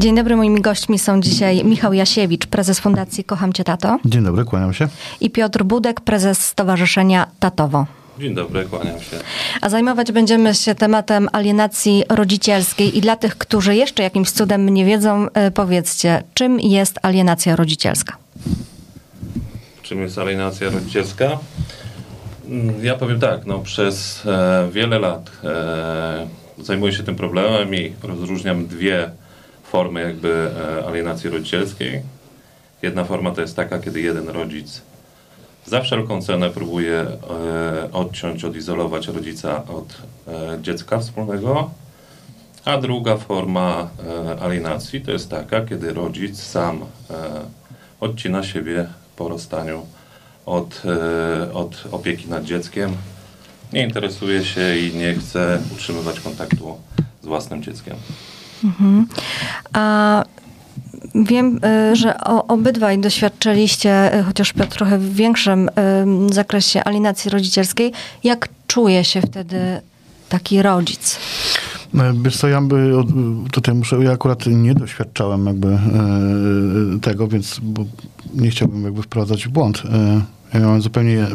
Dzień dobry, moimi gośćmi są dzisiaj Michał Jasiewicz, prezes Fundacji Kocham Cię Tato. Dzień dobry, kłaniam się. I Piotr Budek, prezes Stowarzyszenia Tatowo. Dzień dobry, kłaniam się. A zajmować będziemy się tematem alienacji rodzicielskiej i dla tych, którzy jeszcze jakimś cudem nie wiedzą, e, powiedzcie, czym jest alienacja rodzicielska? Czym jest alienacja rodzicielska? Mm, Ja powiem tak, no przez e, wiele lat e, zajmuję się tym problemem i rozróżniam dwie formy jakby e, alienacji rodzicielskiej. Jedna forma to jest taka, kiedy jeden rodzic za wszelką cenę próbuje e, odciąć, odizolować rodzica od e, dziecka wspólnego, a druga forma alienacji to jest taka, kiedy rodzic sam odcina siebie po rozstaniu od, od opieki nad dzieckiem, nie interesuje się i nie chce utrzymywać kontaktu z własnym dzieckiem. A wiem, y, że obydwaj doświadczyliście, y, chociaż Piotr trochę w większym y, zakresie alienacji rodzicielskiej. Jak czuje się wtedy taki rodzic? E, Wiesz co, ja by, tutaj muszę, ja akurat nie doświadczałem jakby e, tego, więc nie chciałbym jakby wprowadzać w błąd. E, ja miałem zupełnie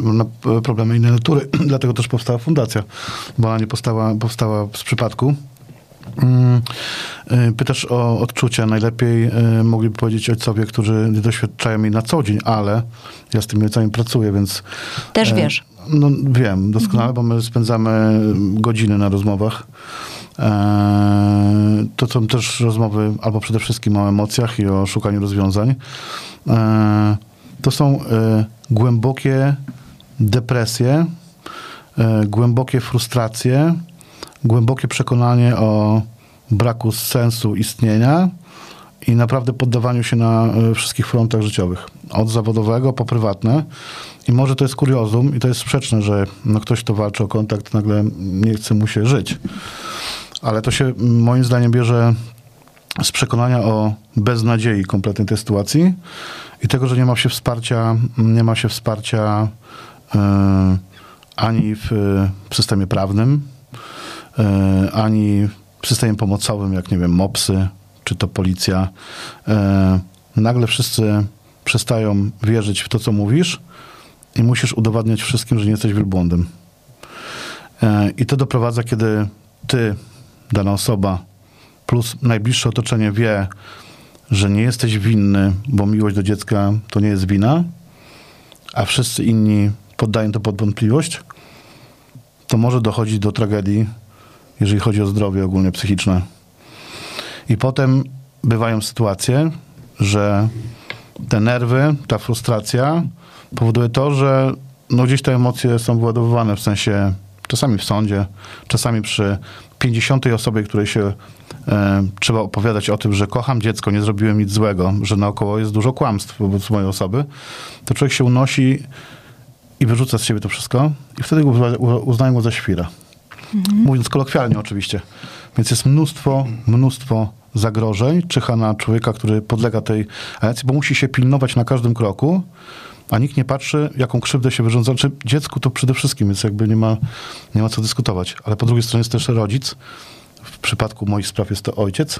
problemy innej natury, dlatego też powstała fundacja, bo ona nie powstała, powstała z przypadku. Mm, e, Pytasz o odczucia. Najlepiej e, mogliby powiedzieć ojcowie, którzy nie doświadczają jej na co dzień, ale ja z tymi ojcami pracuję, więc Też E, wiesz. No wiem, doskonale, bo my spędzamy godziny na rozmowach. E, To są też rozmowy albo przede wszystkim o emocjach i o szukaniu rozwiązań. E, To są głębokie depresje, głębokie frustracje, głębokie przekonanie o braku sensu istnienia i naprawdę poddawaniu się na e, wszystkich frontach życiowych. Od zawodowego po prywatne. I może to jest kuriozum i to jest sprzeczne, że no, ktoś, kto walczy o kontakt, nagle nie chce mu się żyć. Ale to się moim zdaniem bierze z przekonania o beznadziei kompletnej tej sytuacji i tego, że nie ma się wsparcia, nie ma się wsparcia e, ani w, w systemie prawnym, e, ani w systemie pomocowym, jak nie wiem, MOPSy, czy to policja. E, nagle wszyscy przestają wierzyć w to, co mówisz i musisz udowadniać wszystkim, że nie jesteś wielbłądem. E, I to doprowadza, kiedy ty, dana osoba, plus najbliższe otoczenie wie, że nie jesteś winny, bo miłość do dziecka to nie jest wina, a wszyscy inni poddają to pod wątpliwość, to może dochodzić do tragedii, jeżeli chodzi o zdrowie ogólnie psychiczne. I potem bywają sytuacje, że te nerwy, ta frustracja powoduje to, że no gdzieś te emocje są wyładowywane w sensie czasami w sądzie, czasami przy 50 osobie, której się e, trzeba opowiadać o tym, że kocham dziecko, nie zrobiłem nic złego, że naokoło jest dużo kłamstw wobec mojej osoby, to człowiek się unosi i wyrzuca z siebie to wszystko i wtedy uznają go za świra. Mówiąc kolokwialnie oczywiście. Więc jest mnóstwo, mnóstwo zagrożeń, czyha na człowieka, który podlega tej alienacji, bo musi się pilnować na każdym kroku, a nikt nie patrzy, jaką krzywdę się wyrządza. Znaczy, dziecku to przede wszystkim, więc jakby nie ma, nie ma co dyskutować. Ale po drugiej stronie jest też rodzic. W przypadku moich spraw jest to ojciec,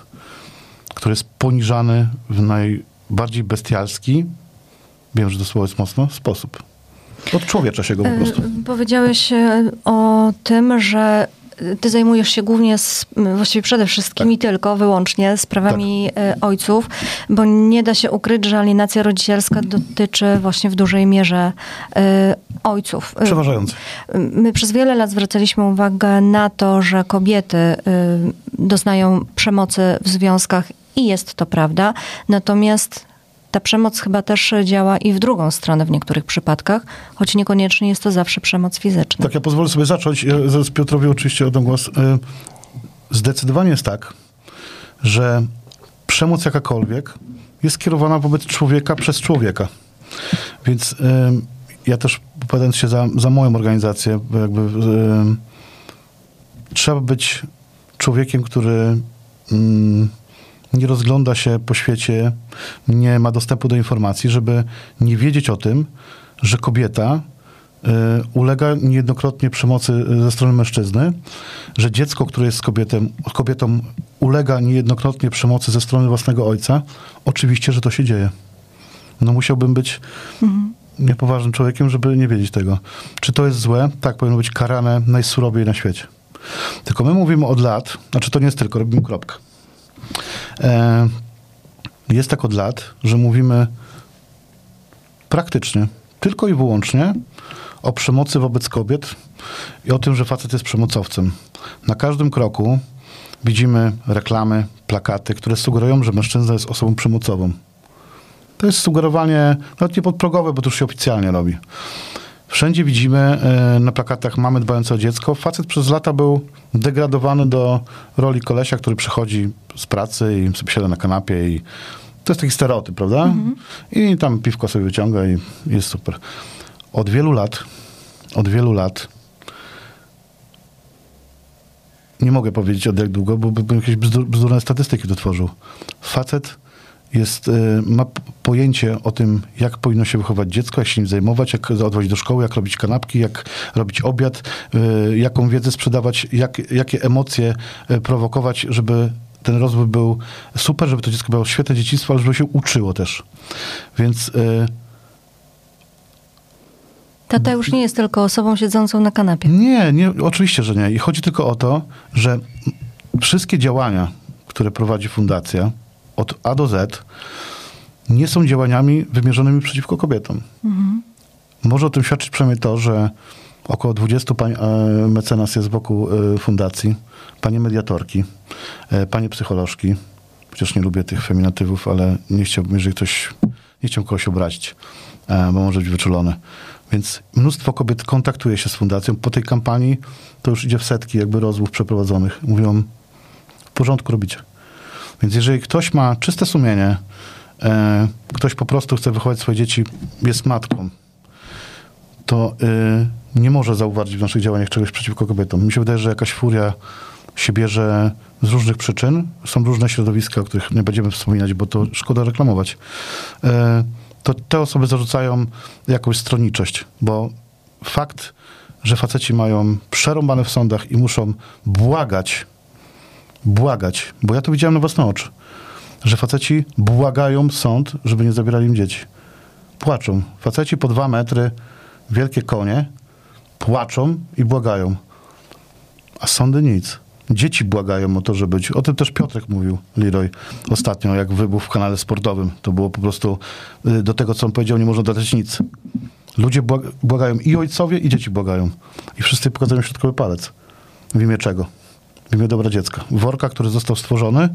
który jest poniżany w najbardziej bestialski, wiem, że to słowo jest mocno, sposób. Odczłowiecza się go po prostu. Y, Powiedziałeś y, o tym, że ty zajmujesz się głównie, z, właściwie przede wszystkim i tylko, wyłącznie sprawami y, ojców, bo nie da się ukryć, że alienacja rodzicielska dotyczy właśnie w dużej mierze ojców. Przeważający. My przez wiele lat zwracaliśmy uwagę na to, że kobiety doznają przemocy w związkach i jest to prawda. Natomiast ta przemoc chyba też działa i w drugą stronę w niektórych przypadkach, choć niekoniecznie jest to zawsze przemoc fizyczna. Tak, ja pozwolę sobie zacząć. Zaraz Piotrowi oczywiście oddam głos. Y, Zdecydowanie jest tak, że przemoc jakakolwiek jest kierowana wobec człowieka przez człowieka. Więc y, ja też opowiadając się za, za moją organizację, jakby y, trzeba być człowiekiem, który mm, nie rozgląda się po świecie, nie ma dostępu do informacji, żeby nie wiedzieć o tym, że kobieta ulega niejednokrotnie przemocy ze strony mężczyzny, że dziecko, które jest z kobietą, kobietą ulega niejednokrotnie przemocy ze strony własnego ojca, oczywiście, że to się dzieje. No musiałbym być mhm. niepoważnym człowiekiem, żeby nie wiedzieć tego. Czy to jest złe? Tak, powinno być karane najsurowiej na świecie. Tylko my mówimy od lat, znaczy to nie jest tylko, robimy kropkę. E, jest tak od lat, że mówimy praktycznie, tylko i wyłącznie o przemocy wobec kobiet i o tym, że facet jest przemocowcem. Na każdym kroku widzimy reklamy, plakaty, które sugerują, że mężczyzna jest osobą przemocową. To jest sugerowanie nawet nie podprogowe, bo to już się oficjalnie robi. Wszędzie widzimy e, na plakatach mamy dbające o dziecko. Facet przez lata był degradowany do roli kolesia, który przychodzi z pracy i sobie siada na kanapie i to jest taki stereotyp, prawda? Mhm. I tam piwko sobie wyciąga i jest super. Od wielu lat, od wielu lat nie mogę powiedzieć od jak długo, bo bym jakieś bzdur, bzdurne statystyki dotworzył. Facet jest, y, ma pojęcie o tym, jak powinno się wychować dziecko, jak się nim zajmować, jak odwozić do szkoły, jak robić kanapki, jak robić obiad, y, jaką wiedzę sprzedawać, jak, jakie emocje y, prowokować, żeby ten rozwój był super, żeby to dziecko miało świetne dzieciństwo, ale żeby się uczyło też. Więc... Tata już nie jest tylko osobą siedzącą na kanapie. Nie, nie, oczywiście, że nie. I chodzi tylko o to, że wszystkie działania, które prowadzi fundacja, od A do Z nie są działaniami wymierzonymi przeciwko kobietom. Mhm. Może o tym świadczyć przynajmniej to, że około 20 pań e, mecenas jest wokół e, fundacji, panie mediatorki, e, panie psycholożki, chociaż nie lubię tych feminatywów, ale nie chciałbym, jeżeli ktoś, nie chciałbym kogoś obrazić, bo może być wyczulony. Więc mnóstwo kobiet kontaktuje się z fundacją. Po tej kampanii to już idzie w setki jakby rozmów przeprowadzonych. Mówią, w porządku robicie. Więc jeżeli ktoś ma czyste sumienie, e, ktoś po prostu chce wychować swoje dzieci, jest matką, to e, nie może zauważyć w naszych działaniach czegoś przeciwko kobietom. Mi się wydaje, że jakaś furia się bierze z różnych przyczyn. Są różne środowiska, o których nie będziemy wspominać, bo to szkoda reklamować. E, to te osoby zarzucają jakąś stronniczość, bo fakt, że faceci mają przerąbane w sądach i muszą błagać błagać, bo ja to widziałem na własne oczy, że faceci błagają sąd, żeby nie zabierali im dzieci. Płaczą. Faceci po dwa metry, wielkie konie, płaczą i błagają. A sądy nic. Dzieci błagają o to, żeby... O tym też Piotrek mówił, Leroy, ostatnio, jak wybuchł w kanale sportowym. To było po prostu... Y, do tego, co on powiedział, nie można dodać nic. Ludzie błagają i ojcowie, i dzieci błagają. I wszyscy pokazują środkowy palec. W imię czego? W imię dobra dziecka. Worka, który został stworzony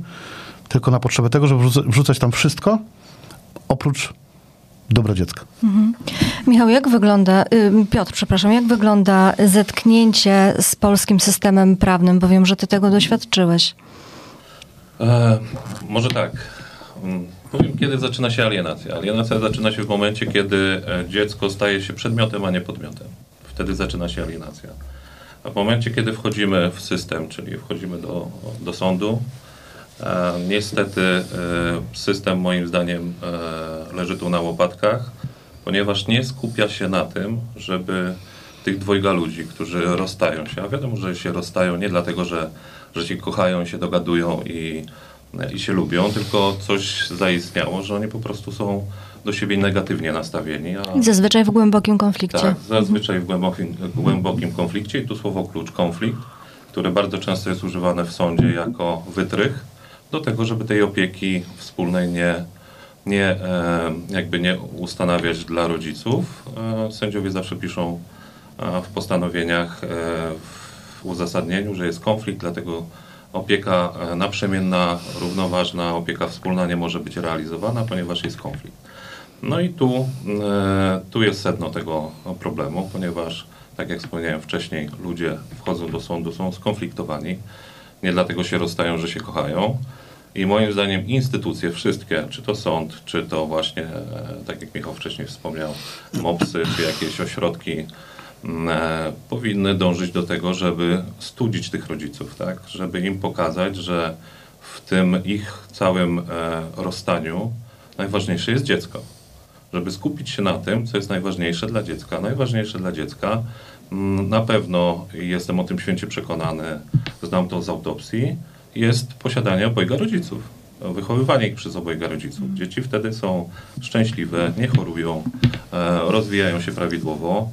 tylko na potrzebę tego, żeby wrzucać tam wszystko, oprócz dobra dziecka. Mhm. Michał, jak wygląda, y, Piotr, przepraszam, jak wygląda zetknięcie z polskim systemem prawnym, bo wiem, że ty tego doświadczyłeś. E, może tak. Mm, powiem, kiedy zaczyna się alienacja. Alienacja zaczyna się w momencie, kiedy e, dziecko staje się przedmiotem, a nie podmiotem. Wtedy zaczyna się alienacja. A w momencie, kiedy wchodzimy w system, czyli wchodzimy do, do sądu, e, niestety e, system moim zdaniem e, leży tu na łopatkach, ponieważ nie skupia się na tym, żeby tych dwojga ludzi, którzy rozstają się, a wiadomo, że się rozstają nie dlatego, że, że się kochają, się dogadują i, i się lubią, tylko coś zaistniało, że oni po prostu są do siebie negatywnie nastawieni. A... Zazwyczaj w głębokim konflikcie. Tak, zazwyczaj w głębokim, głębokim konflikcie i tu słowo klucz, konflikt, które bardzo często jest używane w sądzie jako wytrych do tego, żeby tej opieki wspólnej nie, nie e, jakby nie ustanawiać dla rodziców. E, sędziowie zawsze piszą e, w postanowieniach, w uzasadnieniu, że jest konflikt, dlatego opieka naprzemienna, równoważna, opieka wspólna nie może być realizowana, ponieważ jest konflikt. No i tu, e, tu jest sedno tego problemu, ponieważ, tak jak wspomniałem wcześniej, ludzie wchodzą do sądu, są skonfliktowani. Nie dlatego się rozstają, że się kochają. I moim zdaniem instytucje wszystkie, czy to sąd, czy to właśnie, e, tak jak Michał wcześniej wspomniał, MOPSy, czy jakieś ośrodki, e, powinny dążyć do tego, żeby studzić tych rodziców, tak? Żeby im pokazać, że w tym ich całym rozstaniu najważniejsze jest dziecko żeby skupić się na tym, co jest najważniejsze dla dziecka. Najważniejsze dla dziecka, mm, na pewno jestem o tym święcie przekonany, znam to z autopsji, jest posiadanie obojga rodziców. Wychowywanie ich przez obojga rodziców. Dzieci wtedy są szczęśliwe, nie chorują, e, rozwijają się prawidłowo.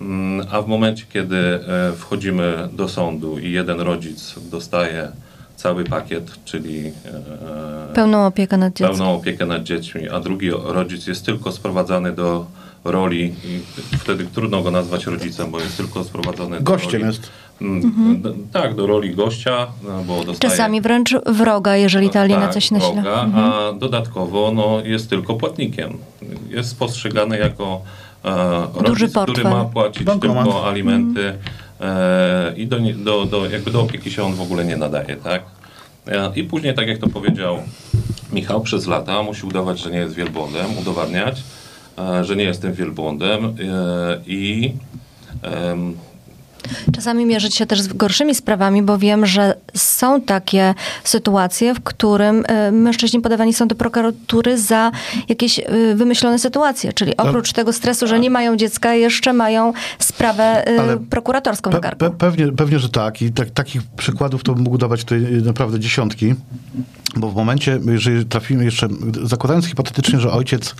Mm, A w momencie, kiedy e, wchodzimy do sądu i jeden rodzic dostaje cały pakiet, czyli e, Pełną opiekę nad dzieckiem. pełną opiekę nad dziećmi, a drugi rodzic jest tylko sprowadzany do roli i wtedy trudno go nazwać rodzicem, bo jest tylko sprowadzony do Gościem roli, jest. Mm, d- Tak, do roli gościa, no, bo dostaje... Czasami wręcz wroga, jeżeli ta alienacja się nasila. wroga, Mhm. a dodatkowo no, jest tylko płatnikiem. Jest postrzegany jako e, Duży rodzic, który portfel. ma płacić Bankomat. tylko alimenty e, i do, do, do, jakby do opieki się on w ogóle nie nadaje, tak? E, I później, tak jak to powiedział Michał, przez lata musi udawać, że nie jest wielbłądem, udowadniać, e, że nie jestem wielbłądem e, i Czasami mierzyć się też z gorszymi sprawami, bo wiem, że są takie sytuacje, w którym e, mężczyźni podawani są do prokuratury za jakieś e, wymyślone sytuacje. Czyli oprócz tego stresu, że nie mają dziecka, jeszcze mają sprawę e, Ale prokuratorską Pe, pe, pewnie, pewnie, że tak. I tak, takich przykładów to bym mógł dawać tutaj naprawdę dziesiątki. Bo w momencie, jeżeli trafimy jeszcze, zakładając hipotetycznie, że ojciec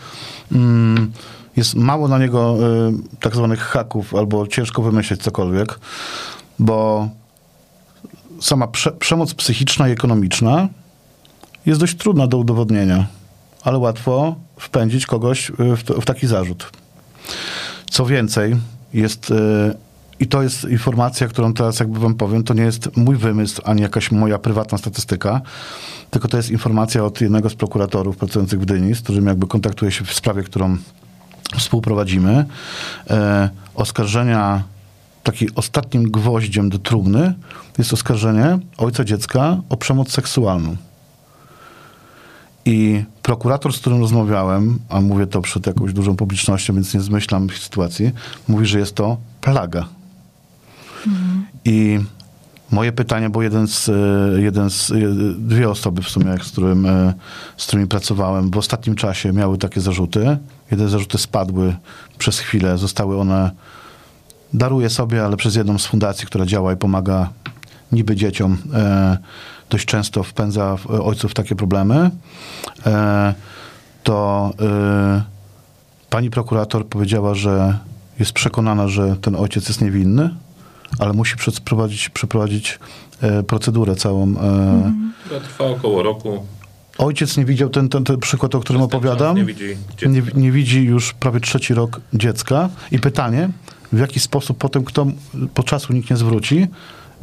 mm, jest mało na niego y, tak zwanych haków, albo ciężko wymyśleć cokolwiek, bo sama prze, przemoc psychiczna i ekonomiczna jest dość trudna do udowodnienia, ale łatwo wpędzić kogoś y, w, w taki zarzut. Co więcej, jest, y, i to jest informacja, którą teraz jakby wam powiem, to nie jest mój wymysł, ani jakaś moja prywatna statystyka, tylko to jest informacja od jednego z prokuratorów pracujących w Dyni, z którym jakby kontaktuję się w sprawie, którą współprowadzimy. E, oskarżenia, takim ostatnim gwoździem do trumny jest oskarżenie ojca dziecka o przemoc seksualną. I prokurator, z którym rozmawiałem, a mówię to przed jakąś dużą publicznością, więc nie zmyślam sytuacji, mówi, że jest to plaga. I moje pytanie, bo jeden z, e, jeden z, e, dwie osoby w sumie, z, którym, e, z którymi pracowałem w ostatnim czasie miały takie zarzuty. Jedne zarzuty spadły przez chwilę, zostały one, daruję sobie, ale przez jedną z fundacji, która działa i pomaga niby dzieciom, dość często wpędza ojców w takie problemy, to pani prokurator powiedziała, że jest przekonana, że ten ojciec jest niewinny, ale musi przeprowadzić, przeprowadzić e, procedurę całą. E, która trwa około roku. Ojciec nie widział ten, ten, ten przykład, o którym opowiadam. nie widzi nie, nie widzi już prawie trzeci rok dziecka. I pytanie, w jaki sposób potem, kto po czasu nikt nie zwróci,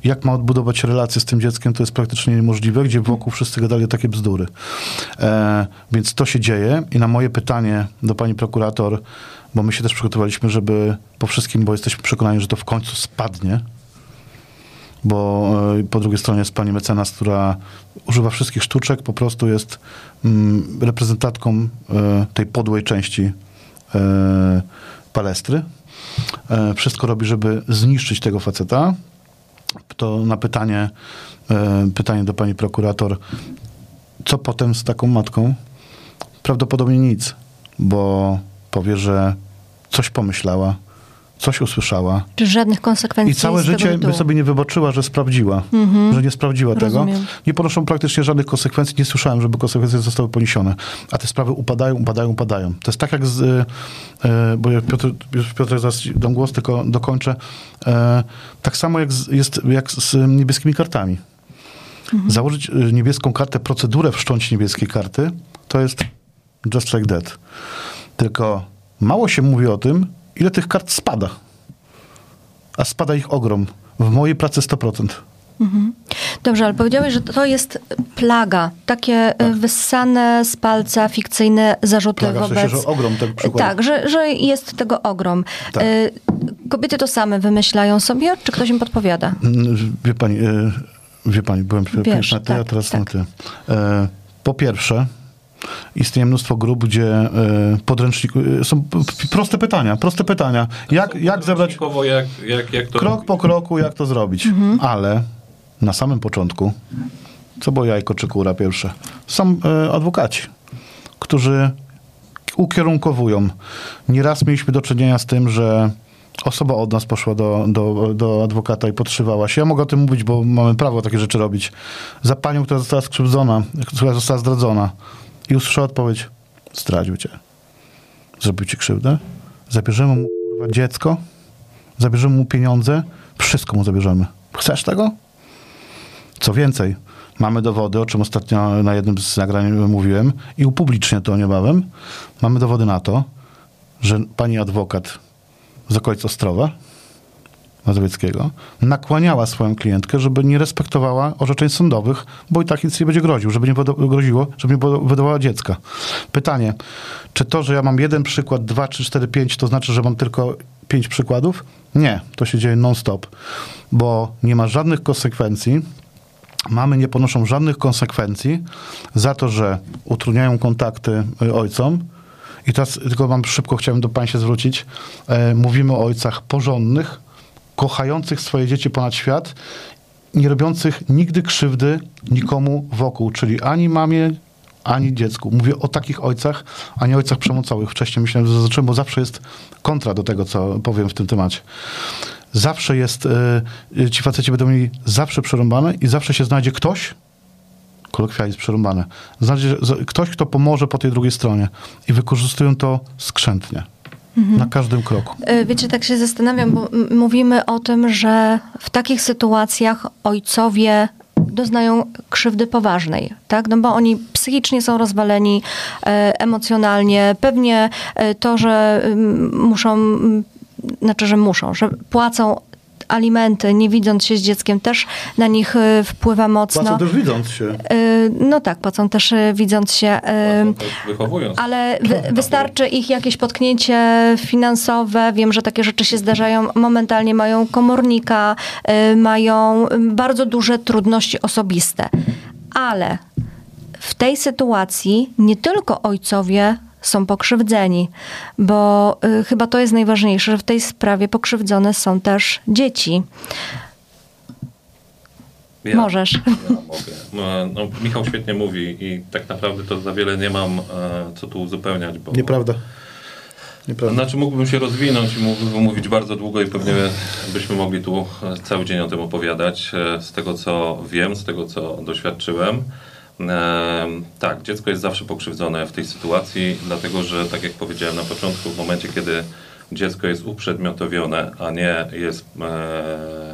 jak ma odbudować relacje z tym dzieckiem, to jest praktycznie niemożliwe, gdzie wokół wszyscy gadali takie bzdury. E, więc to się dzieje i na moje pytanie do pani prokurator, bo my się też przygotowaliśmy, żeby po wszystkim, bo jesteśmy przekonani, że to w końcu spadnie, bo e, po drugiej stronie jest pani mecenas, która używa wszystkich sztuczek, po prostu jest mm, reprezentantką e, tej podłej części e, palestry. Wszystko robi, żeby zniszczyć tego faceta. To na pytanie, pytanie do pani prokurator, co potem z taką matką? Prawdopodobnie nic, bo powie, że coś pomyślała, coś usłyszała, Czy żadnych konsekwencji i całe życie by sobie nie wybaczyła, że sprawdziła, że nie sprawdziła Rozumiem. tego. Nie ponoszą praktycznie żadnych konsekwencji. Nie słyszałem, żeby konsekwencje zostały poniesione. A te sprawy upadają, upadają, upadają. To jest tak jak z... y, y, Bo ja Piotr, Piotr zaraz dam głos, tylko dokończę. E, Tak samo jak z, jest jak z niebieskimi kartami. Założyć y, niebieską kartę, procedurę wszcząć niebieskiej karty, to jest just like that. Tylko mało się mówi o tym, ile tych kart spada a spada ich ogrom. W mojej pracy 100%. Dobrze, ale powiedziałeś, że to jest plaga. Takie tak. wyssane z palca fikcyjne zarzuty Plaga, w wobec... sensie, że ogrom tego przykładu. Tak, że, że jest tego ogrom. Tak. Y, Kobiety to same wymyślają sobie, czy ktoś im podpowiada? Wie pani, e, wie pani byłem Wiesz, na ty, a tak, teraz tak. na ty. E, Po pierwsze, istnieje mnóstwo grup, gdzie e, podręczniku, e, są proste pytania, proste pytania. Jak, jak zebrać Jak, jak, jak to krok po kroku, jak to zrobić. Mhm. Ale na samym początku, co było jajko czy kura pierwsze, są e, adwokaci, którzy ukierunkowują. Nieraz mieliśmy do czynienia z tym, że osoba od nas poszła do, do, do adwokata i podszywała się. Ja mogę o tym mówić, bo mamy prawo takie rzeczy robić. Za panią, która została skrzywdzona, która została zdradzona i usłyszała odpowiedź, zdradził cię. Zrobił ci krzywdę. Zabierzemy mu dziecko, zabierzemy mu pieniądze, wszystko mu zabierzemy. Chcesz tego? Co więcej, mamy dowody, o czym ostatnio na jednym z nagrań mówiłem i upublicznię to niebawem. Mamy dowody na to, że pani adwokat z okolic Ostrowa Mazowieckiego nakłaniała swoją klientkę, żeby nie respektowała orzeczeń sądowych, bo i tak nic nie będzie groził, żeby nie groziło, żeby nie wyda- wydawała dziecka. Pytanie, czy to, że ja mam jeden przykład, dwa, trzy, cztery, pięć, to znaczy, że mam tylko pięć przykładów? Nie, to się dzieje non-stop, bo nie ma żadnych konsekwencji mamy nie ponoszą żadnych konsekwencji za to, że utrudniają kontakty y, ojcom. I teraz tylko mam szybko chciałem do Państwa zwrócić. E, mówimy o ojcach porządnych, kochających swoje dzieci ponad świat, nie robiących nigdy krzywdy nikomu wokół, czyli ani mamie, ani dziecku. Mówię o takich ojcach, a nie ojcach przemocowych. Wcześniej myślałem, że zaznaczyłem, bo zawsze jest kontra do tego, co powiem w tym temacie zawsze jest, y, ci faceci będą mieli zawsze przerąbane i zawsze się znajdzie ktoś, kolokwializm przerąbane, znajdzie ktoś, kto pomoże po tej drugiej stronie i wykorzystują to skrzętnie. Na każdym kroku. Y, Wiecie, tak się zastanawiam, bo mówimy o tym, że w takich sytuacjach ojcowie doznają krzywdy poważnej, tak? No bo oni psychicznie są rozwaleni, e, emocjonalnie. Pewnie e, to, że muszą, znaczy, że muszą, że płacą alimenty, nie widząc się z dzieckiem, też na nich e, wpływa mocno. też widząc się. E, No tak, płacą też e, widząc się. wychowując. ale wy, wystarczy ich jakieś potknięcie finansowe. Wiem, że takie rzeczy się zdarzają. Momentalnie mają komornika, mają bardzo duże trudności osobiste. Ale w tej sytuacji nie tylko ojcowie są pokrzywdzeni, bo y, chyba to jest najważniejsze, że w tej sprawie pokrzywdzone są też dzieci. Ja- Możesz. Ja mogę. E, No, Michał świetnie mówi i tak naprawdę to za wiele nie mam e, co tu uzupełniać, bo... Nieprawda. Nieprawda. Znaczy mógłbym się rozwinąć i mógłbym mówić bardzo długo i pewnie byśmy mogli tu cały dzień o tym opowiadać. E, Z tego co wiem, z tego co doświadczyłem. E, tak, dziecko jest zawsze pokrzywdzone w tej sytuacji, dlatego że tak jak powiedziałem na początku, w momencie kiedy dziecko jest uprzedmiotowione, a nie jest e,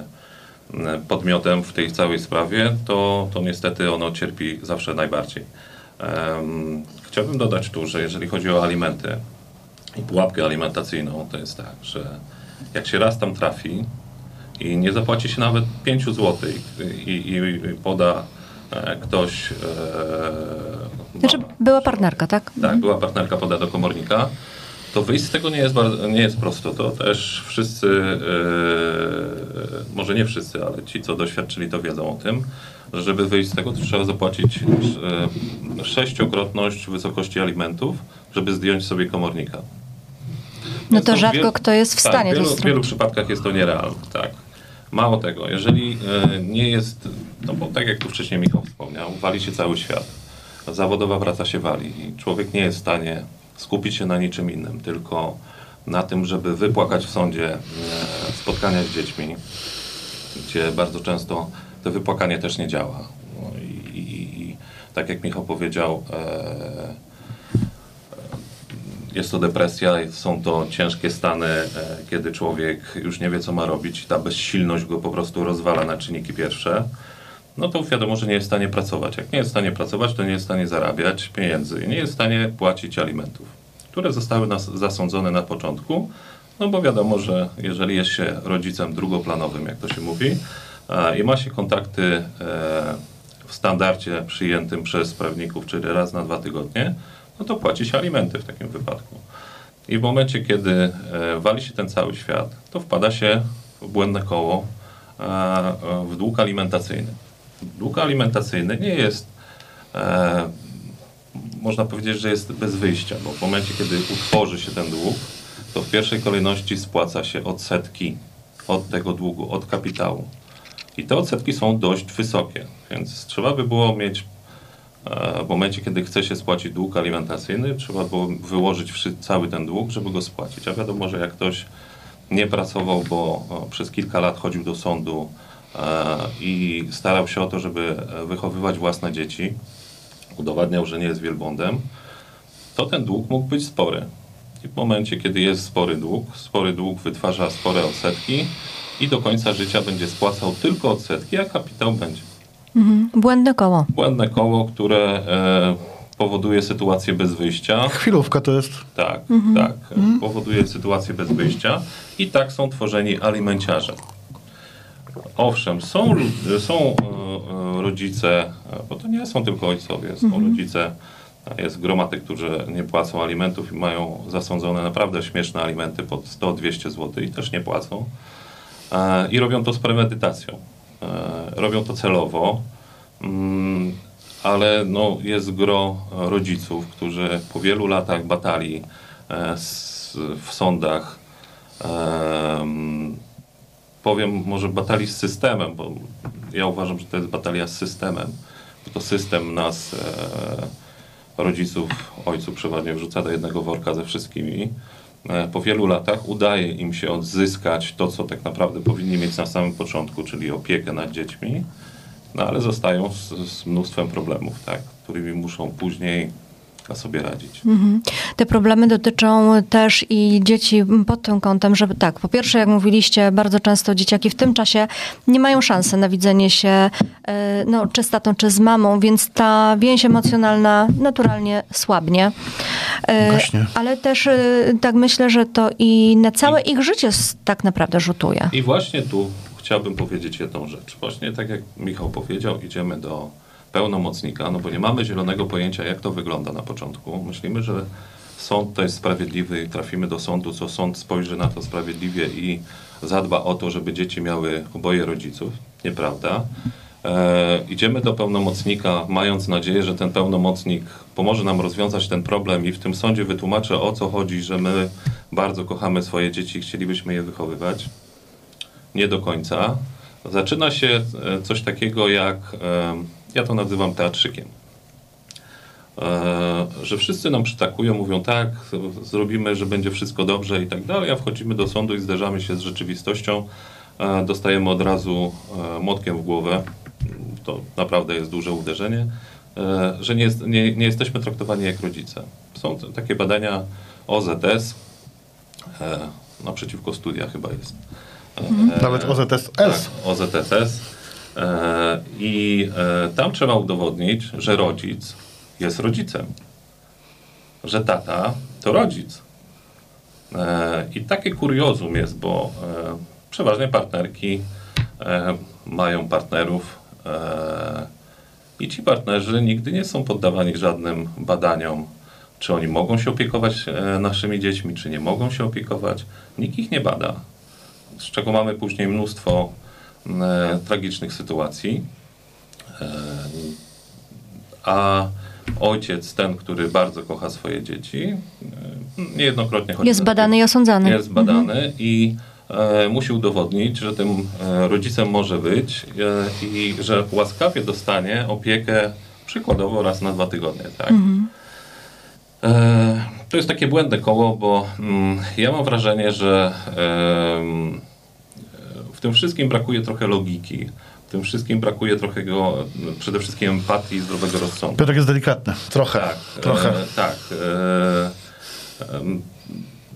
podmiotem w tej całej sprawie, to, to niestety ono cierpi zawsze najbardziej. Em, Chciałbym dodać tu, że jeżeli chodzi o alimenty i pułapkę alimentacyjną, to jest tak, że jak się raz tam trafi i nie zapłaci się nawet 5 zł i, i, i poda e, ktoś. E, no, Znaczy, była partnerka, tak? tak, była partnerka poda do komornika, to wyjść z tego nie jest, bardzo, nie jest prosto. To też wszyscy, e, może nie wszyscy, ale ci, co doświadczyli, to wiedzą o tym, że żeby wyjść z tego, to trzeba zapłacić e, sześciokrotność wysokości alimentów, żeby zdjąć sobie komornika. No to rzadko wiel- kto jest w stanie tak, to wielu, w zrobić. wielu przypadkach jest to nierealne, tak. Mało tego, jeżeli e, nie jest, no bo tak jak tu wcześniej Michał wspomniał, wali się cały świat. Zawodowa praca się wali i człowiek nie jest w stanie skupić się na niczym innym, tylko na tym, żeby wypłakać w sądzie e, spotkania z dziećmi, gdzie bardzo często to wypłakanie też nie działa. No i, i, i tak jak Michał powiedział, e, jest to depresja, są to ciężkie stany, e, kiedy człowiek już nie wie, co ma robić, ta bezsilność go po prostu rozwala na czynniki pierwsze. No to wiadomo, że nie jest w stanie pracować. Jak nie jest w stanie pracować, to nie jest w stanie zarabiać pieniędzy i nie jest w stanie płacić alimentów, które zostały nas zasądzone na początku. No bo wiadomo, że jeżeli jest się rodzicem drugoplanowym, jak to się mówi, i ma się kontakty e, w standardzie przyjętym przez prawników, czyli raz na dwa tygodnie, no to płaci się alimenty w takim wypadku. I w momencie, kiedy e, wali się ten cały świat, to wpada się w błędne koło, e, e, w dług alimentacyjny. Dług alimentacyjny nie jest, można powiedzieć, że jest bez wyjścia, bo w momencie, kiedy utworzy się ten dług, to w pierwszej kolejności spłaca się odsetki od tego długu, od kapitału. I te odsetki są dość wysokie, więc trzeba by było mieć w momencie, kiedy chce się spłacić dług alimentacyjny, trzeba było wyłożyć cały ten dług, żeby go spłacić. A wiadomo, że jak ktoś nie pracował, bo e, przez kilka lat chodził do sądu e, i starał się o to, żeby e, wychowywać własne dzieci, udowadniał, że nie jest wielbłądem, to ten dług mógł być spory. I w momencie, kiedy jest spory dług, spory dług wytwarza spore odsetki i do końca życia będzie spłacał tylko odsetki, a kapitał będzie. Mhm. Błędne koło. Błędne koło, które e, powoduje sytuację bez wyjścia. Chwilówka to jest. Tak, tak. e, Powoduje sytuację bez wyjścia i tak są tworzeni alimenciarze. Owszem, są, są e, e, rodzice, bo to nie są tylko ojcowie, są rodzice, a jest groma tych, którzy nie płacą alimentów i mają zasądzone naprawdę śmieszne alimenty pod 100-200 zł i też nie płacą. E, I robią to z premedytacją. E, Robią to celowo, mm, ale no, jest gro rodziców, którzy po wielu latach batalii e, w sądach, em, powiem może batalii z systemem, bo ja uważam, że to jest batalia z systemem. Bo to system nas, e, rodziców, ojców przeważnie wrzuca do jednego worka ze wszystkimi. E, po wielu latach udaje im się odzyskać to, co tak naprawdę powinni mieć na samym początku, czyli opiekę nad dziećmi, no ale zostają z, z mnóstwem problemów, tak, którymi muszą później sobie radzić. Mhm. Te problemy dotyczą też i dzieci pod tym kątem, żeby tak, po pierwsze, jak mówiliście, bardzo często dzieciaki w tym czasie nie mają szansy na widzenie się e, no, czy z tatą, czy z mamą, więc ta więź emocjonalna naturalnie słabnie. E, Gaśnie. Ale też e, tak myślę, że to i na całe ich życie tak naprawdę rzutuje. I właśnie tu chciałbym powiedzieć jedną rzecz. Właśnie tak jak Michał powiedział, idziemy do pełnomocnika, no bo nie mamy zielonego pojęcia, jak to wygląda na początku. Myślimy, że sąd to jest sprawiedliwy i trafimy do sądu, co sąd spojrzy na to sprawiedliwie i zadba o to, żeby dzieci miały oboje rodziców. Nieprawda. E, idziemy do pełnomocnika, mając nadzieję, że ten pełnomocnik pomoże nam rozwiązać ten problem i w tym sądzie wytłumaczy o co chodzi, że my bardzo kochamy swoje dzieci i chcielibyśmy je wychowywać. Nie do końca. Zaczyna się e, coś takiego jak, e, ja to nazywam teatrzykiem. E, że wszyscy nam przytakują, mówią tak, zrobimy, że będzie wszystko dobrze i tak dalej, a wchodzimy do sądu i zderzamy się z rzeczywistością, e, dostajemy od razu e, młotkiem w głowę, to naprawdę jest duże uderzenie, e, że nie, jest, nie, nie jesteśmy traktowani jak rodzice. Są t- takie badania OZS, e, naprzeciwko studia chyba jest. E, Nawet OZS. tak, OZSS. E, I e, tam trzeba udowodnić, że rodzic jest rodzicem. Że tata to rodzic. E, I takie kuriozum jest, bo przeważnie partnerki mają partnerów i ci partnerzy nigdy nie są poddawani żadnym badaniom, czy oni mogą się opiekować naszymi dziećmi, czy nie mogą się opiekować. Nikt ich nie bada z czego mamy później mnóstwo tragicznych sytuacji. E, a ojciec, ten, który bardzo kocha swoje dzieci, e, niejednokrotnie chodzi Jest badany i osądzany. jest badany i e, musi udowodnić, że tym e, rodzicem może być e, i że łaskawie dostanie opiekę przykładowo raz na dwa tygodnie. Tak? E, to jest takie błędne koło, bo mm, ja mam wrażenie, że tym wszystkim brakuje trochę logiki. W tym wszystkim brakuje trochę go, przede wszystkim empatii i zdrowego rozsądku. Piotrek jest delikatny. Trochę. Tak, Trochę. E, tak. E,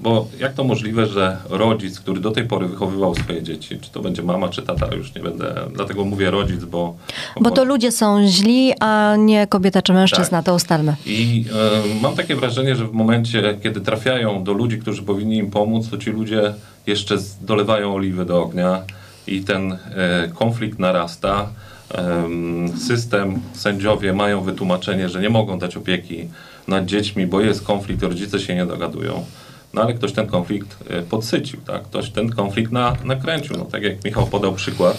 bo jak to możliwe, że rodzic, który do tej pory wychowywał swoje dzieci, czy to będzie mama, czy tata, już nie będę, dlatego mówię rodzic, bo... Bo to ludzie są źli, a nie kobieta czy mężczyzna, Tak. to ustalmy. I e, mam takie wrażenie, że w momencie, kiedy trafiają do ludzi, którzy powinni im pomóc, to ci ludzie jeszcze dolewają oliwy do ognia i ten e, konflikt narasta. Em, system, sędziowie mają wytłumaczenie, że nie mogą dać opieki nad dziećmi, bo jest konflikt, rodzice się nie dogadują. No ale ktoś ten konflikt e, podsycił, tak? Ktoś ten konflikt na, nakręcił. No, tak jak Michał podał przykład,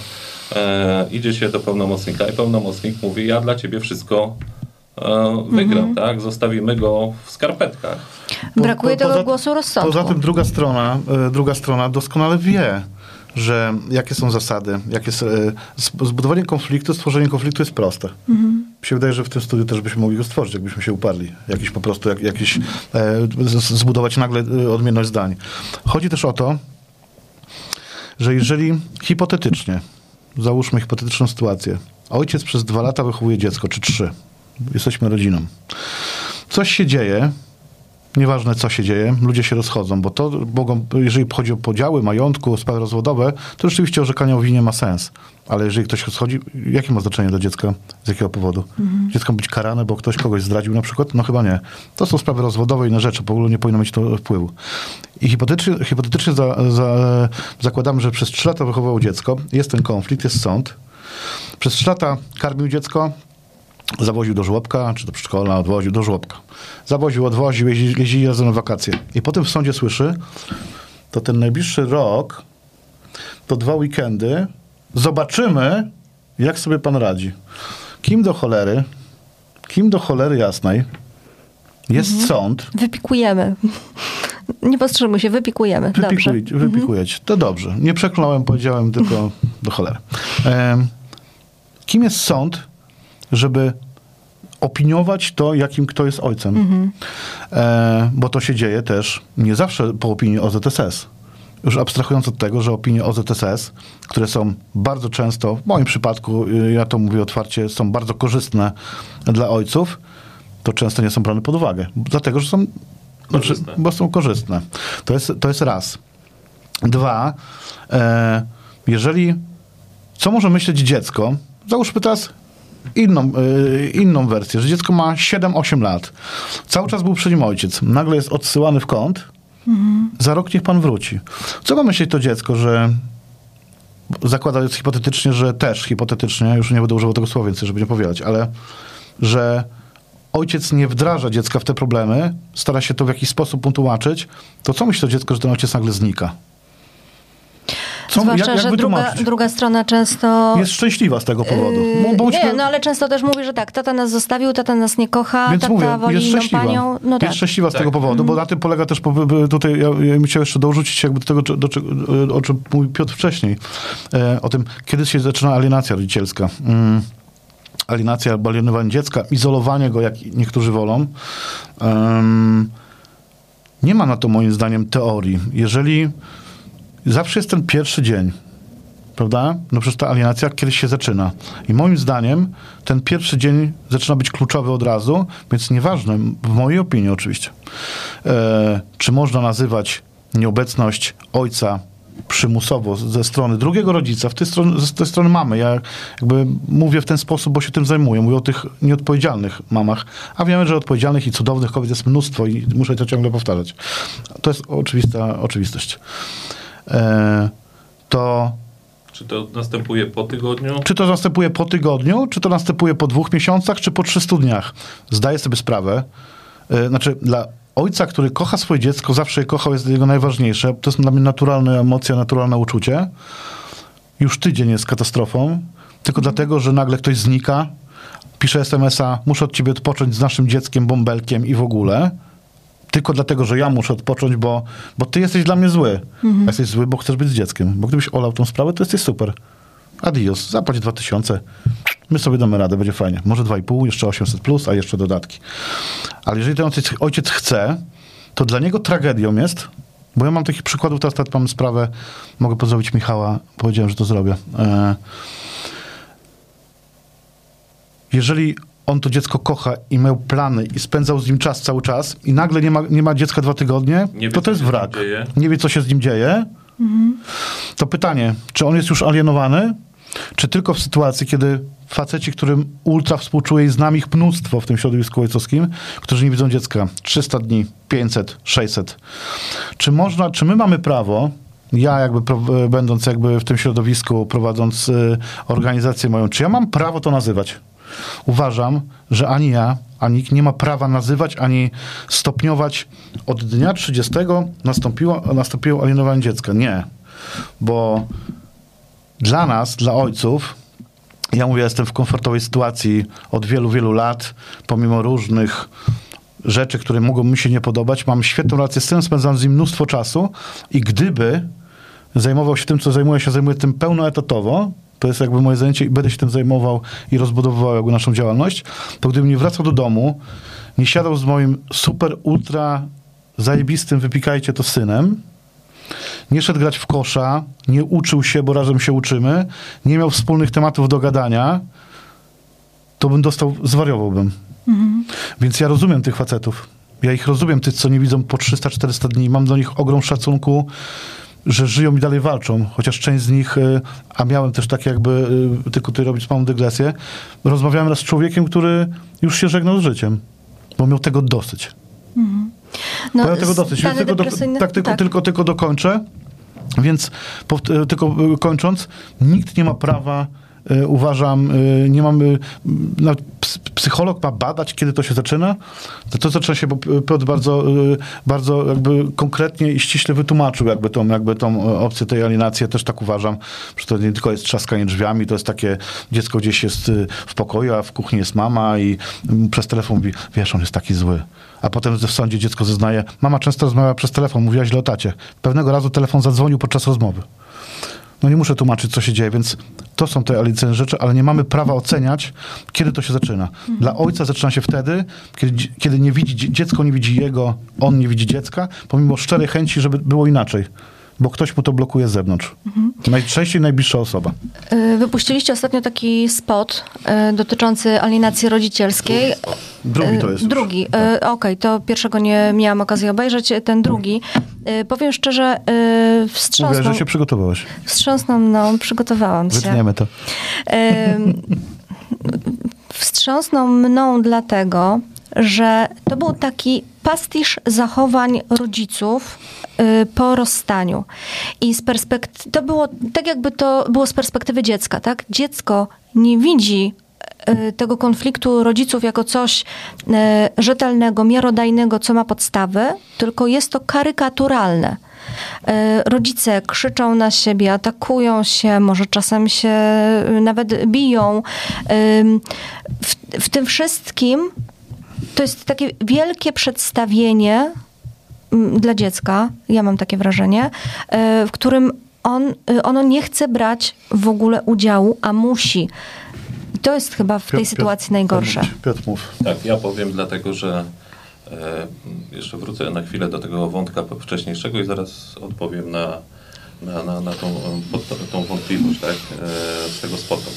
e, idzie się do pełnomocnika i pełnomocnik mówi, ja dla ciebie wszystko e, wygram, tak? Zostawimy go w skarpetkach. Po- Brakuje po- tego poza- głosu rozsądku. Poza tym druga strona, e, druga strona doskonale wie, że jakie są zasady, jakie e, zb- zbudowanie konfliktu, stworzenie konfliktu jest proste. się wydaje, że w tym studiu też byśmy mogli go stworzyć, jakbyśmy się uparli. Jakiś po prostu, jak, jakiś, zbudować nagle odmienność zdań. Chodzi też o to, że jeżeli hipotetycznie, załóżmy hipotetyczną sytuację, ojciec przez dwa lata wychowuje dziecko, czy trzy, jesteśmy rodziną, coś się dzieje, nieważne co się dzieje, ludzie się rozchodzą, bo to mogą, jeżeli chodzi o podziały majątku, sprawy rozwodowe, to rzeczywiście orzekanie o winie ma sens. Ale jeżeli ktoś rozchodzi, jakie ma znaczenie dla dziecka? Z jakiego powodu? Dziecko ma być karane, bo ktoś kogoś zdradził na przykład? No chyba nie. To są sprawy rozwodowe i inne rzeczy, w ogóle nie powinno mieć to wpływu. I hipotetycznie, hipotetycznie za, za, zakładamy, że przez trzy lata wychowało dziecko, jest ten konflikt, jest sąd. Przez trzy lata karmił dziecko, zawoził do żłobka, czy do przedszkola, odwoził do żłobka. Zawoził, odwoził, jeździ, jeździli razem na wakacje. I potem w sądzie słyszy, to ten najbliższy rok, to dwa weekendy, zobaczymy, jak sobie pan radzi. Kim do cholery, kim do cholery jasnej jest sąd, Wypikujemy. Nie powstrzymujmy się, wypikujemy. Wypikuj, wypikuję cię. To dobrze. Nie przekląłem, powiedziałem tylko do cholery. Kim jest sąd, żeby opiniować to, jakim kto jest ojcem? E, bo to się dzieje też nie zawsze po opinii OZSS. Już abstrahując od tego, że opinie OZSS, które są bardzo często, w moim przypadku, y, ja to mówię otwarcie, są bardzo korzystne dla ojców, to często nie są brane pod uwagę. Dlatego, że są znaczy, bo są korzystne. To jest, to jest raz. Dwa, e, jeżeli, co może myśleć dziecko, załóżmy teraz inną, e, inną wersję, że dziecko ma 7-8 lat, cały czas był przy nim ojciec, nagle jest odsyłany w kąt, za rok niech pan wróci. Co ma myśleć to dziecko, że zakładając hipotetycznie, że też hipotetycznie, już nie będę używał tego słowa więcej, żeby nie powielać, ale że ojciec nie wdraża dziecka w te problemy, stara się to w jakiś sposób mu tłumaczyć, to co myśli to dziecko, że ten ojciec nagle znika? Co, Zwłaszcza, że druga, druga strona często... Jest szczęśliwa z tego powodu. Yy, Bo- bądźmy- nie, no ale często też mówi, że tak, tata nas zostawił, tata nas nie kocha, Więc tata mówię, woli jest szczęśliwa. panią. No jest tak. szczęśliwa z Tak. tego powodu, bo na tym polega też, tutaj ja, ja bym chciał jeszcze dorzucić jakby do tego, czy- do, czego- o czym mówił Piotr wcześniej, e, o tym, kiedy się zaczyna alienacja rodzicielska. Mm. Alienacja albo alienowanie dziecka, izolowanie go, jak niektórzy wolą. Em, nie ma na to moim zdaniem teorii. Jeżeli zawsze jest ten pierwszy dzień, prawda? No przecież ta alienacja kiedyś się zaczyna. I moim zdaniem ten pierwszy dzień zaczyna być kluczowy od razu, więc nieważne, w mojej opinii oczywiście, e, czy można nazywać nieobecność ojca przymusowo z- ze strony drugiego rodzica, w tej strony, z tej strony mamy. Ja jakby mówię w ten sposób, bo się tym zajmuję. Mówię o tych nieodpowiedzialnych mamach, a wiemy, że odpowiedzialnych i cudownych kobiet jest mnóstwo i muszę to ciągle powtarzać. To jest oczywista oczywistość. E, to Czy to następuje po tygodniu? czy to następuje po tygodniu, czy to następuje po dwóch miesiącach, czy po 300 dniach? Zdaję sobie sprawę. e, Znaczy, dla ojca, który kocha swoje dziecko, zawsze je kochał, jest jego najważniejsze. To jest dla mnie naturalna emocja, naturalne uczucie. Już tydzień jest katastrofą, tylko dlatego, że nagle ktoś znika, pisze SMS-a, muszę od ciebie odpocząć z naszym dzieckiem, bąbelkiem i w ogóle. Tylko dlatego, że ja muszę odpocząć, bo, bo ty jesteś dla mnie zły. A Jesteś zły, bo chcesz być z dzieckiem. Bo gdybyś olał tą sprawę, to jesteś super. Adios, zapłać 2000. My sobie damy radę, będzie fajnie. Może 2,5, jeszcze 800 plus, a jeszcze dodatki. Ale jeżeli ten ojciec, ojciec chce, to dla niego tragedią jest, bo ja mam takich przykładów, teraz, teraz mam sprawę, mogę pozdrowić Michała, powiedziałem, że to zrobię. E, jeżeli on to dziecko kocha i miał plany i spędzał z nim czas cały czas i nagle nie ma, nie ma dziecka dwa tygodnie, Nie to to jest wrak. Nie wie, co się z nim dzieje. To pytanie, czy on jest już alienowany, czy tylko w sytuacji, kiedy faceci, którym ultra współczuję i znam ich mnóstwo w tym środowisku ojcowskim, którzy nie widzą dziecka 300 dni, 500, 600. Czy można, czy my mamy prawo, ja jakby będąc jakby w tym środowisku, prowadząc y, organizację moją, czy ja mam prawo to nazywać? Uważam, że ani ja, ani nikt nie ma prawa nazywać, ani stopniować od dnia 30 nastąpiło, nastąpiło alienowanie dziecka. Nie. Bo dla nas, dla ojców, ja mówię, jestem w komfortowej sytuacji od wielu, wielu lat, pomimo różnych rzeczy, które mogą mi się nie podobać. Mam świetną relację z synem, spędzam z nim mnóstwo czasu i gdyby zajmował się tym, co zajmuje się, zajmuje tym pełnoetatowo, to jest jakby moje zajęcie i będę się tym zajmował i rozbudowywał jakby naszą działalność, to gdybym nie wracał do domu, nie siadał z moim super, ultra zajebistym, wypikajcie to synem, nie szedł grać w kosza, nie uczył się, bo razem się uczymy, nie miał wspólnych tematów do gadania, to bym dostał, zwariowałbym. Więc ja rozumiem tych facetów. Ja ich rozumiem, tych, co nie widzą po 300-400 dni. Mam do nich ogrom szacunku, że żyją i dalej walczą. Chociaż część z nich, y, a miałem też tak jakby, y, tylko tutaj robić małą dygresję, rozmawiałem raz z człowiekiem, który już się żegnał z życiem, bo miał tego dosyć. No, Miał tego dosyć. Więc tylko, do, tak, tylko, Tylko, tylko dokończę. Więc pow- tylko y, kończąc, nikt nie ma prawa, uważam, y, nie mamy, ps- psycholog ma badać, kiedy to się zaczyna. To, to zaczyna się, bo Piotr bardzo, bardzo jakby konkretnie i ściśle wytłumaczył jakby tą, jakby tą opcję tej alienacji. Ja też tak uważam, że to nie tylko jest trzaskanie drzwiami, to jest takie, dziecko gdzieś jest w pokoju, a w kuchni jest mama i przez telefon mówi, wiesz, on jest taki zły. A potem w sądzie dziecko zeznaje, mama często rozmawia przez telefon, mówiła źle o tacie. Pewnego razu telefon zadzwonił podczas rozmowy. No nie muszę tłumaczyć, co się dzieje, więc to są te alicjne rzeczy, ale nie mamy prawa oceniać, kiedy to się zaczyna. Dla ojca zaczyna się wtedy, kiedy, kiedy nie widzi, dzie- dziecko nie widzi jego, on nie widzi dziecka, pomimo szczerej chęci, żeby było inaczej. Bo ktoś mu to blokuje z zewnątrz. Najczęściej najbliższa osoba. Y, Wypuściliście ostatnio taki spot y, dotyczący alienacji rodzicielskiej. Drugi to jest. Y, już. Drugi. Y, Okej, to pierwszego nie miałam okazji obejrzeć. Ten drugi. Powiem szczerze, y, Mówię, wstrząsnął, że się przygotowałeś. wstrząsnął mną, przygotowałam się. Wytniemy to. Wstrząsnął mną dlatego, że to był taki pastisz zachowań rodziców y, po rozstaniu. I z perspektywy, to było tak jakby to było z perspektywy dziecka, tak? Dziecko nie widzi y, tego konfliktu rodziców jako coś y, rzetelnego, miarodajnego, co ma podstawy, tylko jest to karykaturalne. Y, Rodzice krzyczą na siebie, atakują się, może czasem się y, nawet biją. Ym, W, w tym wszystkim to jest takie wielkie przedstawienie mm, dla dziecka, ja mam takie wrażenie, y, w którym on, y, ono nie chce brać w ogóle udziału, a musi. I to jest chyba w tej Piotr- sytuacji Piotr, najgorsze. Piotr, mów. Tak, ja powiem dlatego, że e, jeszcze wrócę na chwilę do tego wątka wcześniejszego i zaraz odpowiem na, na, na, na tą, e, pod, tą wątpliwość tak, e, z tego spotu.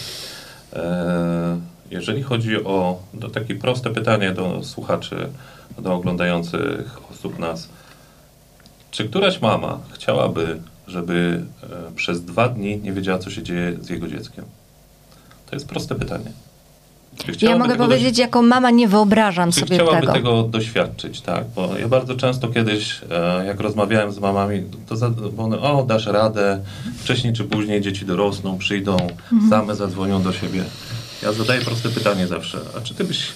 E, jeżeli chodzi o do takie proste pytanie do słuchaczy, do oglądających osób nas, czy któraś mama chciałaby, żeby e, przez dwa dni nie wiedziała, co się dzieje z jego dzieckiem? To jest proste pytanie. Ja chciałaby mogę powiedzieć, jako mama nie wyobrażam sobie chciałaby tego. tego. doświadczyć, tak? Bo ja bardzo często kiedyś, e, jak rozmawiałem z mamami, to za, bo one, o, dasz radę, wcześniej czy później dzieci dorosną, przyjdą, Mhm. same zadzwonią do siebie. Ja zadaję proste pytanie zawsze, a czy ty byś,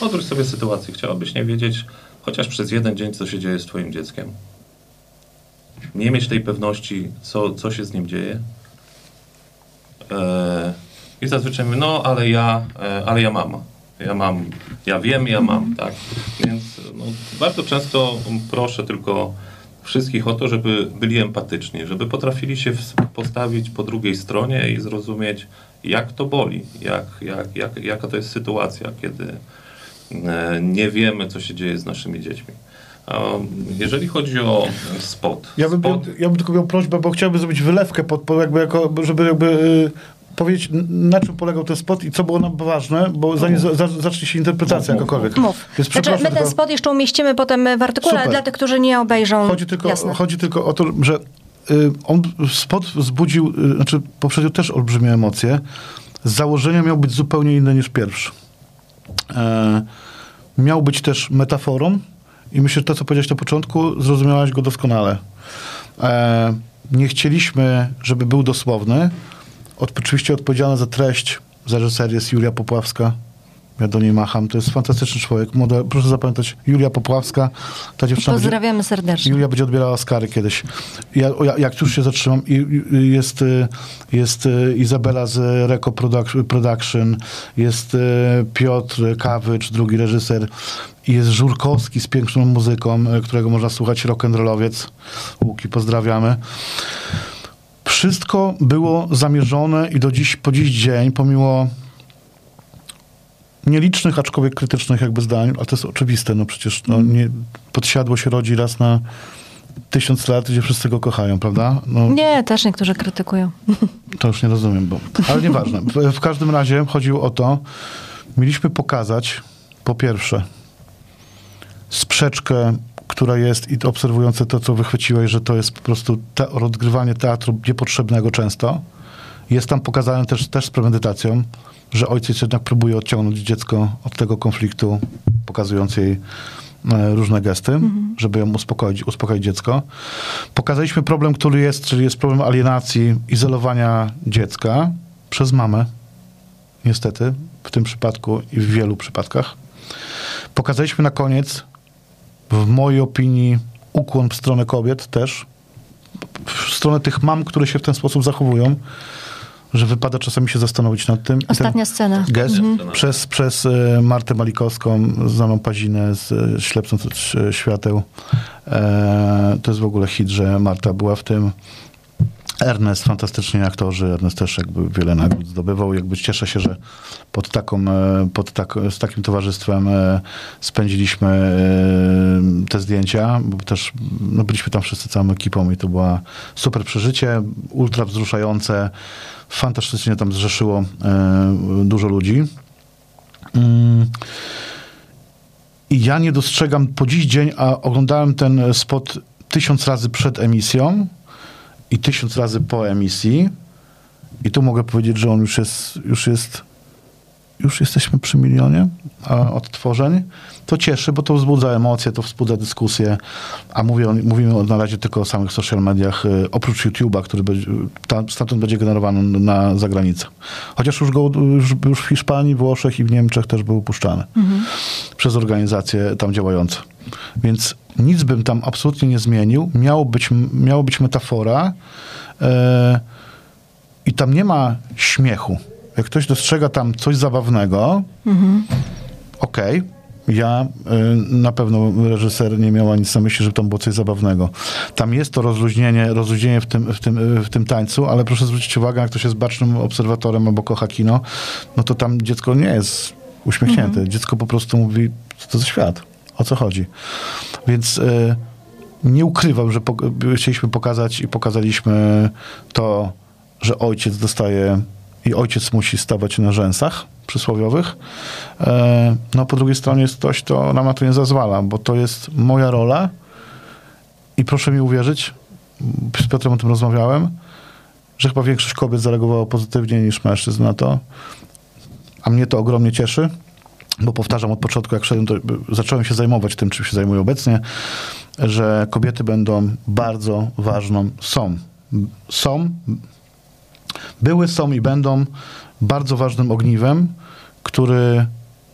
odwróć sobie sytuację, chciałabyś nie wiedzieć, chociaż przez jeden dzień, co się dzieje z twoim dzieckiem? Nie mieć tej pewności, co, co się z nim dzieje? E, I zazwyczaj mówię, no ale ja, e, ale ja mam. Ja mam, ja wiem, ja mam, tak? Więc no, bardzo często proszę tylko wszystkich o to, żeby byli empatyczni, żeby potrafili się postawić po drugiej stronie i zrozumieć, jak to boli, jak, jak, jak, jaka to jest sytuacja, kiedy e, nie wiemy, co się dzieje z naszymi dziećmi. Jeżeli chodzi o spot, Ja bym, spot ja bym tylko miał prośbę, bo chciałbym zrobić wylewkę, pod, pod jakby jako, żeby jakby y, powiedzieć, na czym polegał ten spot i co było nam ważne, bo zanim za, za, zacznie się interpretacja Mów, mów, jakakolwiek. Mów. Więc Znaczy, my ten spot jeszcze umieścimy potem w artykule, ale Super. dla tych, którzy nie obejrzą. Chodzi tylko, Jasne. chodzi tylko o to, że on spot wzbudził, y, znaczy poprzednio też olbrzymie emocje. Z założenia miał być zupełnie inny niż pierwszy. E, miał być też metaforą i myślę, że to, co powiedziałeś na początku, zrozumiałaś go doskonale. E, nie chcieliśmy, żeby był dosłowny. Od, oczywiście odpowiedzialna za treść, za reżyserię jest Julia Popławska. Ja do niej macham. To jest fantastyczny człowiek. Młoda, proszę zapamiętać, Julia Popławska. Ta dziewczyna będzie, Pozdrawiamy serdecznie. Julia będzie odbierała Oscary kiedyś. Ja, ja, jak już się zatrzymam, jest, y, jest y, Izabela z Reko Produc- Production, jest y, Piotr Kawycz, drugi reżyser, i jest Żurkowski z piękną muzyką, którego można słuchać, rock'n'rollowiec. Łuki, pozdrawiamy. Wszystko było zamierzone i do dziś, po dziś dzień, pomimo nielicznych, aczkolwiek krytycznych jakby zdań, a to jest oczywiste, no przecież no, nie, podsiadło się rodzi raz na tysiąc lat, gdzie wszyscy go kochają, prawda? No, Nie, też niektórzy krytykują. to już nie rozumiem, bo, ale nieważne. W, w każdym razie chodziło o to, mieliśmy pokazać po pierwsze sprzeczkę, która jest i obserwujące to, co wychwyciłeś, że to jest po prostu te, rozgrywanie teatru niepotrzebnego często. Jest tam pokazane też, też z premedytacją, że ojciec jednak próbuje odciągnąć dziecko od tego konfliktu, pokazując jej e, różne gesty, żeby ją uspokoić, uspokoić dziecko. Pokazaliśmy problem, który jest, czyli jest problem alienacji, izolowania dziecka przez mamę, niestety, w tym przypadku i w wielu przypadkach. Pokazaliśmy na koniec, w mojej opinii, ukłon w stronę kobiet też, w stronę tych mam, które się w ten sposób zachowują, że wypada czasami się zastanowić nad tym. Ten- Ostatnia scena. gest przez, przez e, Martę Malikowską, znaną Pazinę z e, Ślepcąc od ś- świateł. E, to jest w ogóle hit, że Marta była w tym. Ernest, fantastyczni aktorzy. Ernest też jakby wiele nagród zdobywał. Jakby cieszę się, że pod taką, e, pod tak, z takim towarzystwem spędziliśmy te zdjęcia, bo też no, byliśmy tam wszyscy całą ekipą i to była super przeżycie, ultra wzruszające. Fantastycznie tam zrzeszyło e, dużo ludzi. Mm. I ja nie dostrzegam po dziś dzień, a oglądałem ten spot tysiąc razy przed emisją i tysiąc razy po emisji. I tu mogę powiedzieć, że on już jest, już jest, już jesteśmy przy milionie odtworzeń. To cieszy, bo to wzbudza emocje, to wzbudza dyskusję, a mówię, mówimy na razie tylko o samych social mediach, y, oprócz YouTube'a, który będzie, tam, stamtąd będzie generowany na zagranicę. Chociaż już, go, już, już w Hiszpanii, Włoszech i w Niemczech też był puszczany przez organizacje tam działające. Więc nic bym tam absolutnie nie zmienił. Miało być, miało być metafora e, i tam nie ma śmiechu. Jak ktoś dostrzega tam coś zabawnego, okej, ja y, na pewno reżyser nie miała nic na myśli, że tam było coś zabawnego. Tam jest to rozluźnienie, rozluźnienie w tym, w tym, w tym tańcu, ale proszę zwrócić uwagę, jak ktoś jest bacznym obserwatorem albo kocha kino, no to tam dziecko nie jest uśmiechnięte. Dziecko po prostu mówi, co to za świat, o co chodzi. Więc y, nie ukrywam, że po, chcieliśmy pokazać i pokazaliśmy to, że ojciec dostaje i ojciec musi stawać na rzęsach przysłowiowych. E, no po drugiej stronie jest ktoś, kto nam na to nie zazwala, bo to jest moja rola i proszę mi uwierzyć, z Piotrem o tym rozmawiałem, że chyba większość kobiet zareagowało pozytywnie niż mężczyzn na to, a mnie to ogromnie cieszy, bo powtarzam od początku, jak zacząłem się zajmować tym, czym się zajmuję obecnie, że kobiety będą bardzo ważną, są, są, były, są i będą bardzo ważnym ogniwem, który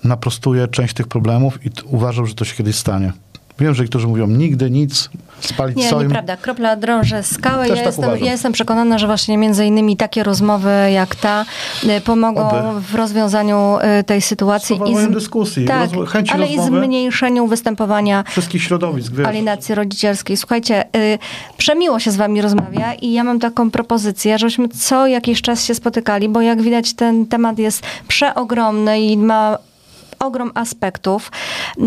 naprostuje część tych problemów i uważam, że to się kiedyś stanie. Wiem, że niektórzy mówią nigdy nic, spalić Nie, soim. nieprawda. Kropla drąży skałę. Ja tak jestem, ja jestem przekonana, że właśnie między innymi takie rozmowy jak ta y, pomogą Oby. w rozwiązaniu y, tej sytuacji. Spowodują dyskusji, tak, rozwo- chęci ale i rozmowy. zmniejszeniu występowania Wszystkich środowisk, wiesz. alienacji rodzicielskiej. Słuchajcie, y, przemiło się z wami rozmawia i ja mam taką propozycję, żebyśmy co jakiś czas się spotykali, bo jak widać ten temat jest przeogromny i ma ogrom aspektów. Y,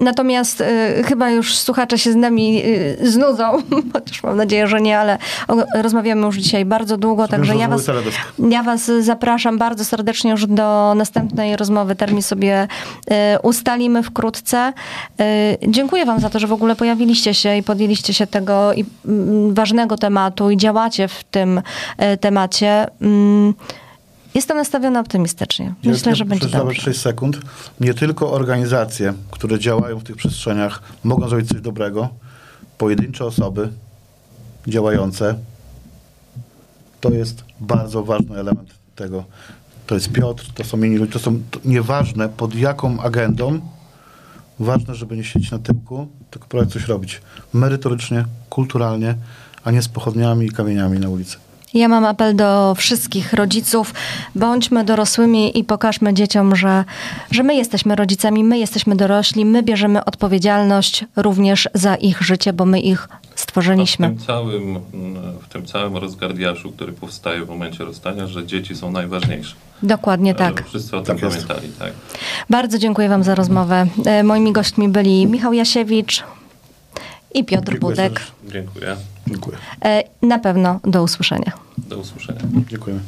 Natomiast y, chyba już słuchacze się z nami y, znudzą, chociaż mam nadzieję, że nie, ale rozmawiamy już dzisiaj bardzo długo, także ja was, ja was zapraszam bardzo serdecznie już do następnej rozmowy. Termin sobie ustalimy wkrótce. Dziękuję wam za to, że w ogóle pojawiliście się i podjęliście się tego mm, ważnego tematu i działacie w tym temacie. Jestem nastawiona optymistycznie. Myślę, Ja że będzie dobrze. 6 sekund. Nie tylko organizacje, które działają w tych przestrzeniach, mogą zrobić coś dobrego. Pojedyncze osoby działające. To jest bardzo ważny element tego. To jest Piotr, to są inni ludzie, to są to nieważne pod jaką agendą. Ważne, żeby nie siedzieć na tyłku, tylko próbować coś robić. Merytorycznie, kulturalnie, a nie z pochodniami i kamieniami na ulicy. Ja mam apel do wszystkich rodziców. Bądźmy dorosłymi i pokażmy dzieciom, że, że my jesteśmy rodzicami, my jesteśmy dorośli, my bierzemy odpowiedzialność również za ich życie, bo my ich stworzyliśmy. W tym, całym, w tym całym rozgardiaszu, który powstaje w momencie rozstania, że dzieci są najważniejsze. Dokładnie tak. Wszyscy o tym Tak pamiętali. Tak. Bardzo dziękuję Wam za rozmowę. E, Moimi gośćmi byli Michał Jasiewicz i Piotr Dziękuję Budek. Dziękuję. Dziękuję. E, Na pewno do usłyszenia. Do usłyszenia. Dziękujemy.